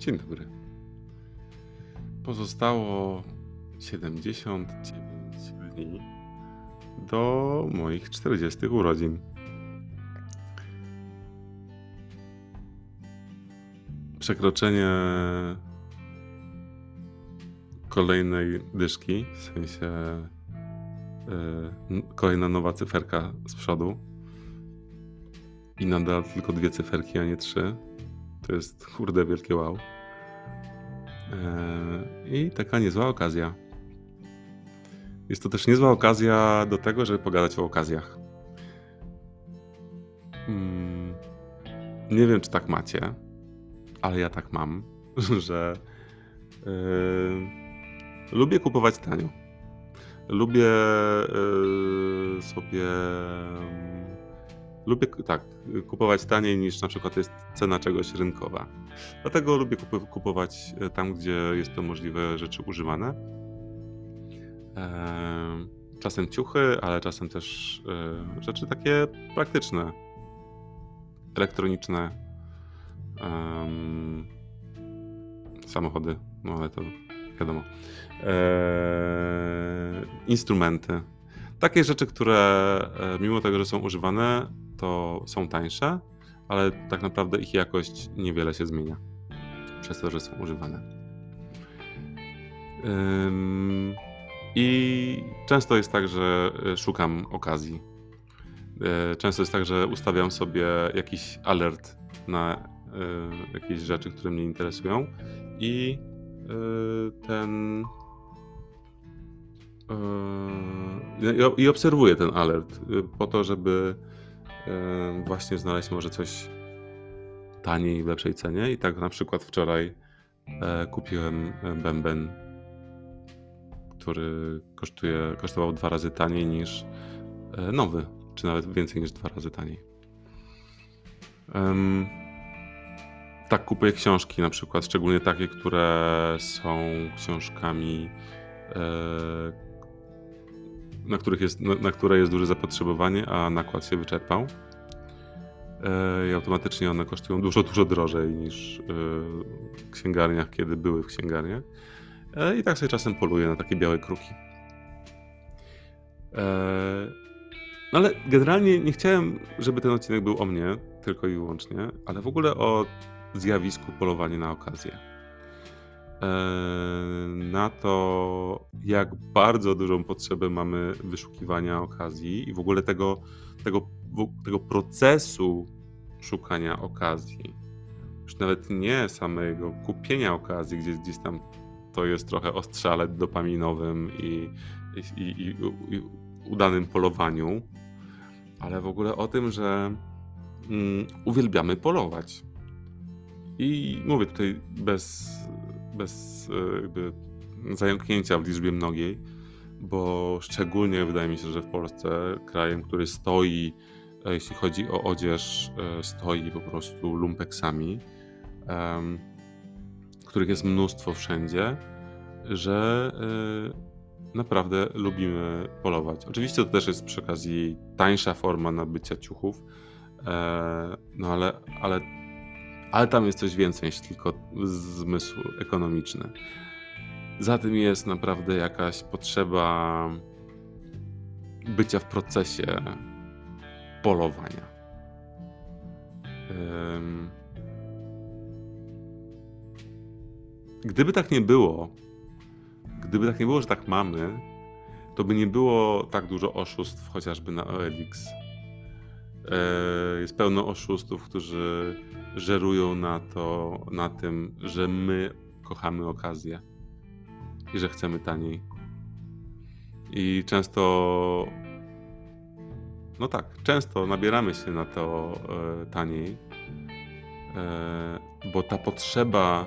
Dzień dobry. Pozostało 79 dni do moich 40 urodzin. Przekroczenie kolejnej dyszki, w sensie yy, kolejna nowa cyferka z przodu i nadal tylko dwie cyferki, a nie trzy. To jest kurde wielkie wow. Yy, I taka niezła okazja. Jest to też niezła okazja do tego, żeby pogadać o okazjach. Hmm. Nie wiem, czy tak macie, ale ja tak mam, że yy, lubię kupować tanio. Lubię yy, sobie. Lubię tak, kupować taniej niż na przykład jest cena czegoś rynkowa. Dlatego lubię kupować tam, gdzie jest to możliwe rzeczy używane Czasem ciuchy, ale czasem też e, rzeczy takie praktyczne, elektroniczne, samochody, no ale to wiadomo. E, instrumenty. Takie rzeczy, które e, mimo tego, że są używane, to są tańsze, ale tak naprawdę ich jakość niewiele się zmienia przez to, że są używane. I często jest tak, że e, szukam okazji. E, często jest tak, że ustawiam sobie jakiś alert na e, jakieś rzeczy, które mnie interesują i ten i obserwuję ten alert po to, żeby właśnie znaleźć może coś taniej w lepszej cenie. I tak na przykład wczoraj kupiłem bęben który kosztuje, kosztował dwa razy taniej niż e, nowy, czy nawet więcej niż dwa razy taniej. Tak kupuję książki na przykład, szczególnie takie, które są książkami, e, na, których jest, na, na, które jest duże zapotrzebowanie, a nakład się wyczerpał. E, I automatycznie one kosztują dużo, dużo drożej niż w księgarniach, kiedy były w księgarniach. E, I tak sobie czasem poluję na takie białe kruki. E, no ale generalnie nie chciałem, żeby ten odcinek był o mnie, tylko i wyłącznie, ale w ogóle o zjawisku polowania na okazję. Na to, jak bardzo dużą potrzebę mamy wyszukiwania okazji i w ogóle tego, tego, tego procesu szukania okazji. Już nawet nie samego kupienia okazji, gdzie gdzieś tam to jest trochę o strzale dopaminowym i, i, i, i udanym polowaniu, ale w ogóle o tym, że mm, uwielbiamy polować. I mówię tutaj bez, bez e, jakby zająknięcia w liczbie mnogiej, bo szczególnie wydaje mi się, że w Polsce krajem, który stoi, e, jeśli chodzi o odzież, e, stoi po prostu lumpeksami których jest mnóstwo wszędzie, że y, naprawdę lubimy polować. Oczywiście to też jest przy okazji tańsza forma nabycia ciuchów, e, no ale, ale, ale tam jest coś więcej niż tylko zmysł ekonomiczny. Za tym jest naprawdę jakaś potrzeba bycia w procesie polowania. Gdyby tak nie było, gdyby tak nie było, że tak mamy, to by nie było tak dużo oszustw chociażby na OLX. E, jest pełno oszustów, którzy żerują na to, na tym, że my kochamy okazję i że chcemy taniej. I często, no tak, często nabieramy się na to e, taniej, e, bo ta potrzeba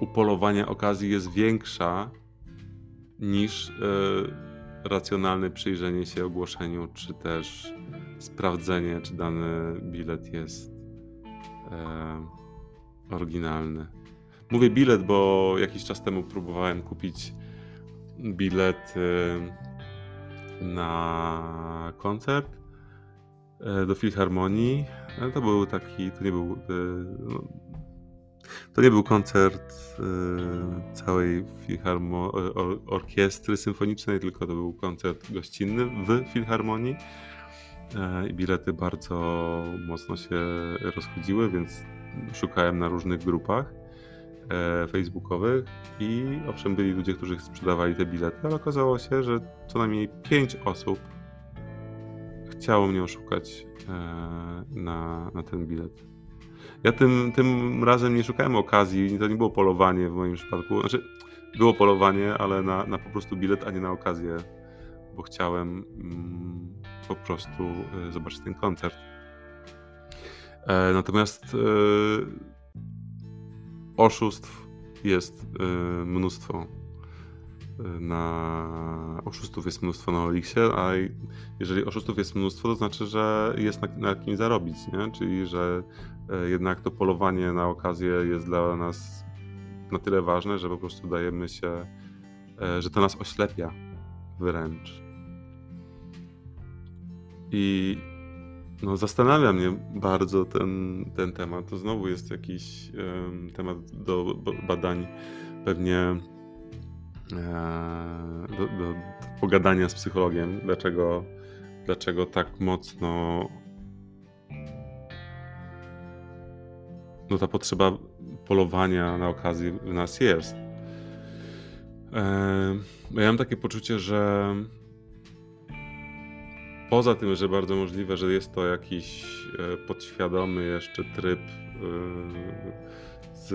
upolowania okazji jest większa niż y, racjonalne przyjrzenie się ogłoszeniu, czy też sprawdzenie, czy dany bilet jest y, oryginalny. Mówię bilet, bo jakiś czas temu próbowałem kupić bilet y, na koncert do Filharmonii. To był taki, to nie był no, To nie był koncert y, całej filharmo- or- orkiestry symfonicznej, tylko to był koncert gościnny w filharmonii. I bilety bardzo mocno się rozchodziły, więc szukałem na różnych grupach facebookowych i owszem byli ludzie, którzy sprzedawali te bilety, ale okazało się, że co najmniej pięć osób chciało mnie oszukać e, na, na ten bilet. Ja tym, tym razem nie szukałem okazji, to nie było polowanie w moim przypadku. Znaczy, było polowanie, ale na, na po prostu bilet, a nie na okazję, bo chciałem mm, po prostu y, zobaczyć ten koncert. E, natomiast e, oszustw jest e, mnóstwo na oszustów jest mnóstwo na Olixie, a jeżeli oszustów jest mnóstwo, to znaczy, że jest na, na kim zarobić, nie? czyli że e, jednak to polowanie na okazję jest dla nas na tyle ważne, że po prostu dajemy się, e, że to nas oślepia wręcz. I no, zastanawia mnie bardzo ten, ten temat. To znowu jest jakiś um, temat do badań pewnie E, do, do, pogadania z psychologiem, dlaczego, dlaczego tak mocno no ta potrzeba polowania na okazję w nas jest. E, ja mam takie poczucie, że poza tym, że bardzo możliwe, że jest to jakiś e, podświadomy jeszcze tryb z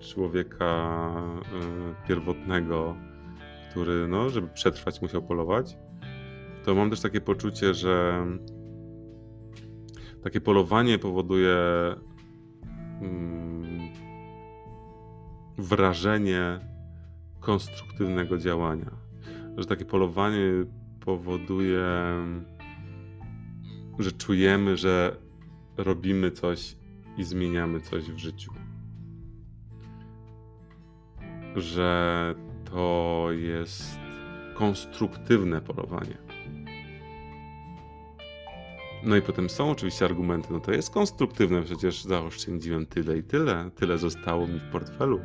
człowieka e, pierwotnego, który, no, żeby przetrwać, musiał polować, to mam też takie poczucie, że takie polowanie powoduje mm, wrażenie konstruktywnego działania. Że takie polowanie powoduje, że czujemy, że robimy coś i zmieniamy coś w życiu że to jest konstruktywne polowanie. No i potem są oczywiście argumenty, no to jest konstruktywne, przecież zaoszczędziłem tyle i tyle, tyle zostało mi w portfelu.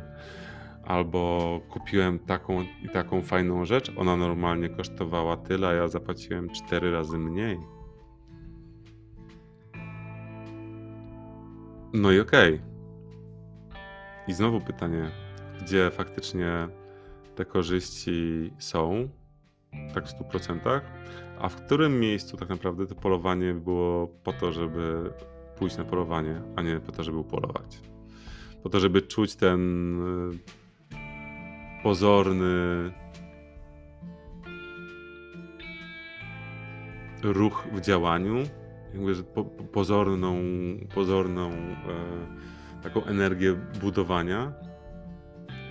Albo kupiłem taką i taką fajną rzecz, ona normalnie kosztowała tyle, a ja zapłaciłem cztery razy mniej. No i okej. Okay. I znowu pytanie, gdzie faktycznie te korzyści są, tak w 100%, a w którym miejscu tak naprawdę to polowanie było po to, żeby pójść na polowanie, a nie po to, żeby upolować. Po to, żeby czuć ten y, pozorny ruch w działaniu, jakby po, pozorną, pozorną e, taką energię budowania,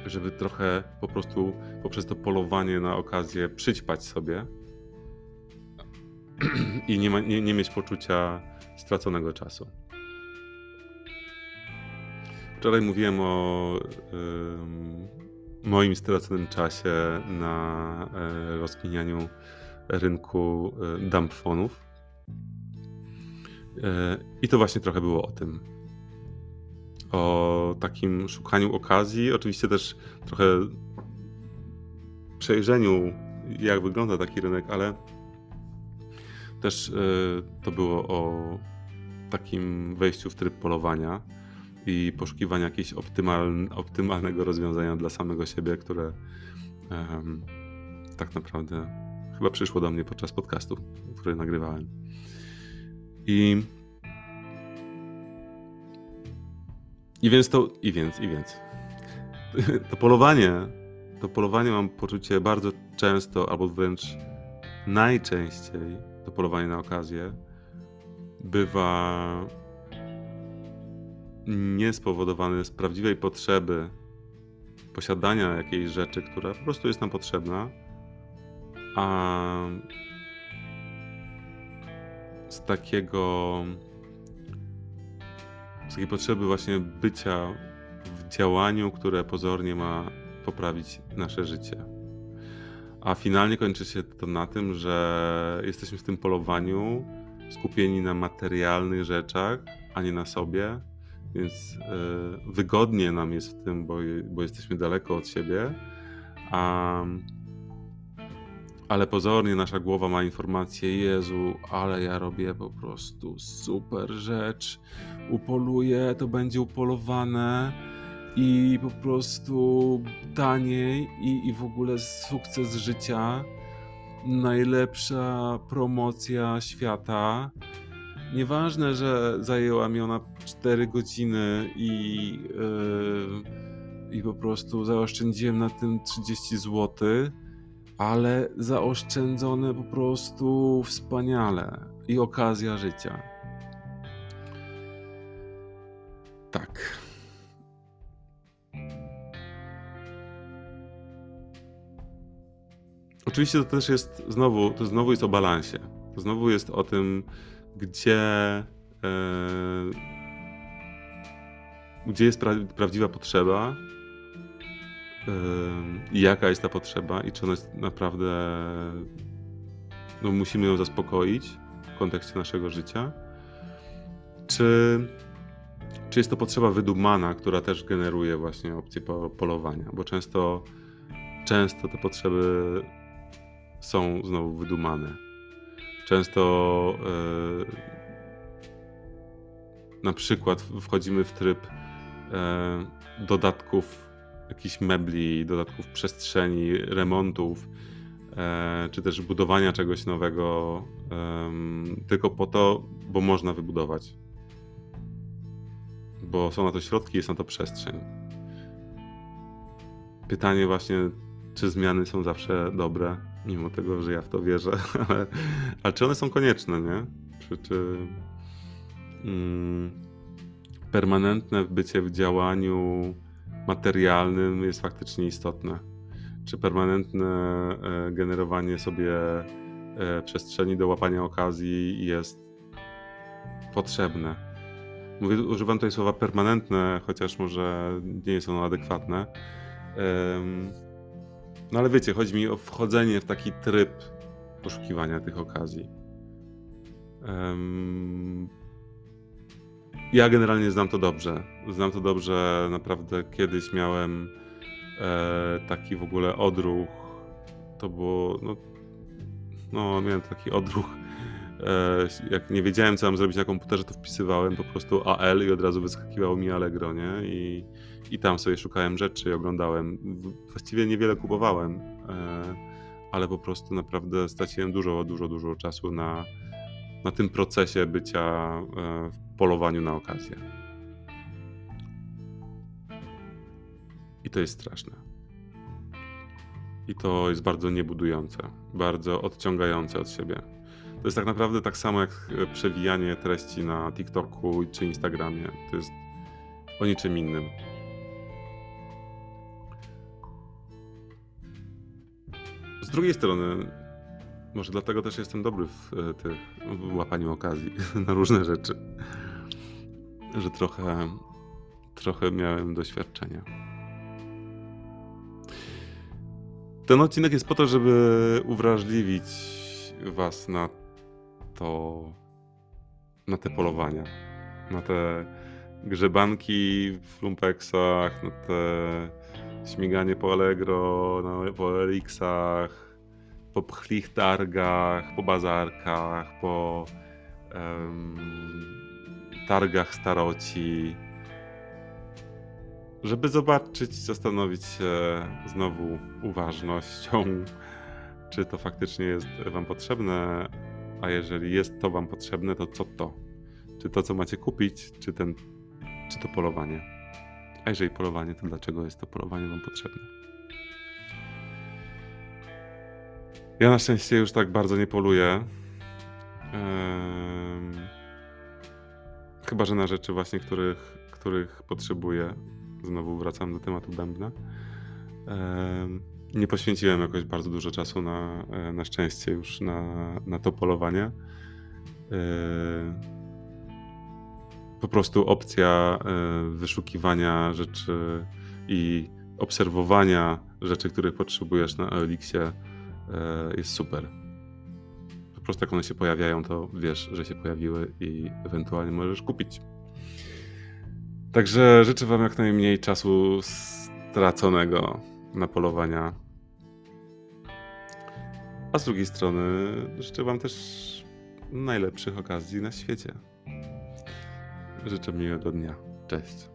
żeby trochę po prostu poprzez to polowanie na okazję przyćpać sobie i nie, ma, nie, nie mieć poczucia straconego czasu. Wczoraj mówiłem o y, moim straconym czasie na y, rozkminianiu rynku y, dumpfonów. I to właśnie trochę było o tym o takim szukaniu okazji, oczywiście też trochę przejrzeniu, jak wygląda taki rynek, ale też y, to było o takim wejściu w tryb polowania i poszukiwania jakiegoś optymal, optymalnego rozwiązania dla samego siebie, które tak naprawdę chyba przyszło do mnie podczas podcastu, który nagrywałem. I I więc to, i więc, i więc. To polowanie, to polowanie mam poczucie bardzo często, albo wręcz najczęściej, to polowanie na okazję, bywa niespowodowane z prawdziwej potrzeby posiadania jakiejś rzeczy, która po prostu jest nam potrzebna, a z takiego z takiej potrzeby właśnie bycia w działaniu, które pozornie ma poprawić nasze życie. A finalnie kończy się to na tym, że jesteśmy w tym polowaniu skupieni na materialnych rzeczach, a nie na sobie więc wygodnie nam jest w tym, bo, bo jesteśmy daleko od siebie. A, ale pozornie nasza głowa ma informację, Jezu, ale ja robię po prostu super rzecz, upoluję, to będzie upolowane i po prostu taniej i, i w ogóle sukces życia, najlepsza promocja świata. Nieważne, że zajęła mi ona 4 godziny i, yy, i po prostu zaoszczędziłem na tym 30 złotych ale zaoszczędzone po prostu wspaniale i okazja życia. Tak. Oczywiście to też jest znowu, to znowu jest o balansie. To znowu jest o tym, gdzie, yy, gdzie jest pra prawdziwa potrzeba, jaka jest ta potrzeba i czy ona jest naprawdę. No, musimy ją zaspokoić w kontekście naszego życia. Czy, czy jest to potrzeba wydumana, która też generuje właśnie opcję polowania? Bo często, często te potrzeby są znowu wydumane. Często yy, na przykład wchodzimy w tryb yy, dodatków jakichś mebli, dodatków przestrzeni, remontów, e, czy też budowania czegoś nowego, tylko po to, bo można wybudować. Bo są na to środki, jest na to przestrzeń. Pytanie właśnie, czy zmiany są zawsze dobre, mimo tego, że ja w to wierzę, ale, ale czy one są konieczne, nie? Czy, czy mm, permanentne bycie w działaniu materialnym jest faktycznie istotne. Czy permanentne e, generowanie sobie e, przestrzeni do łapania okazji jest potrzebne. Mówię, używam tutaj słowa permanentne, chociaż może nie jest ono adekwatne. No ale wiecie, chodzi mi o wchodzenie w taki tryb poszukiwania tych okazji. Ja generalnie znam to dobrze. Znam to dobrze. Naprawdę kiedyś miałem e, taki w ogóle odruch. To było. No, no miałem taki odruch. E, jak nie wiedziałem, co mam zrobić na komputerze, to wpisywałem po prostu AL i od razu wyskakiwało mi Allegro, nie? I, i tam sobie szukałem rzeczy i oglądałem. Właściwie niewiele kupowałem, e, ale po prostu naprawdę straciłem dużo, dużo, dużo czasu na, na tym procesie bycia e, w polowaniu na okazję. I to jest straszne. I to jest bardzo niebudujące, bardzo odciągające od siebie. To jest tak naprawdę tak samo jak przewijanie treści na TikToku czy Instagramie. To jest o niczym innym. Z drugiej strony, może dlatego też jestem dobry w, e, w łapaniu okazji na różne rzeczy, że trochę, trochę miałem doświadczenia. Ten odcinek jest po to, żeby uwrażliwić Was na to, na te polowania, na te grzebanki w lumpeksach, na te śmiganie po Allegro, po Elixach, po pchlich targach, po bazarkach, po um, targach staroci, żeby zobaczyć, zastanowić się znowu uważnością, czy to faktycznie jest Wam potrzebne, a jeżeli jest to Wam potrzebne, to co to? Czy to, co macie kupić, czy, ten, czy to polowanie? A jeżeli polowanie, to dlaczego jest to polowanie Wam potrzebne? Ja na szczęście już tak bardzo nie poluję. Chyba, że na rzeczy właśnie, których, których potrzebuję. Znowu wracam do tematu bębna. Nie poświęciłem jakoś bardzo dużo czasu na, e, na szczęście już na, na to polowanie. Po prostu opcja e, wyszukiwania rzeczy i obserwowania rzeczy, których potrzebujesz na Elixie jest super. Po prostu jak one się pojawiają, to wiesz, że się pojawiły i ewentualnie możesz kupić. Także życzę Wam jak najmniej czasu straconego na polowania. A z drugiej strony życzę Wam też najlepszych okazji na świecie. Życzę miłego dnia. Cześć.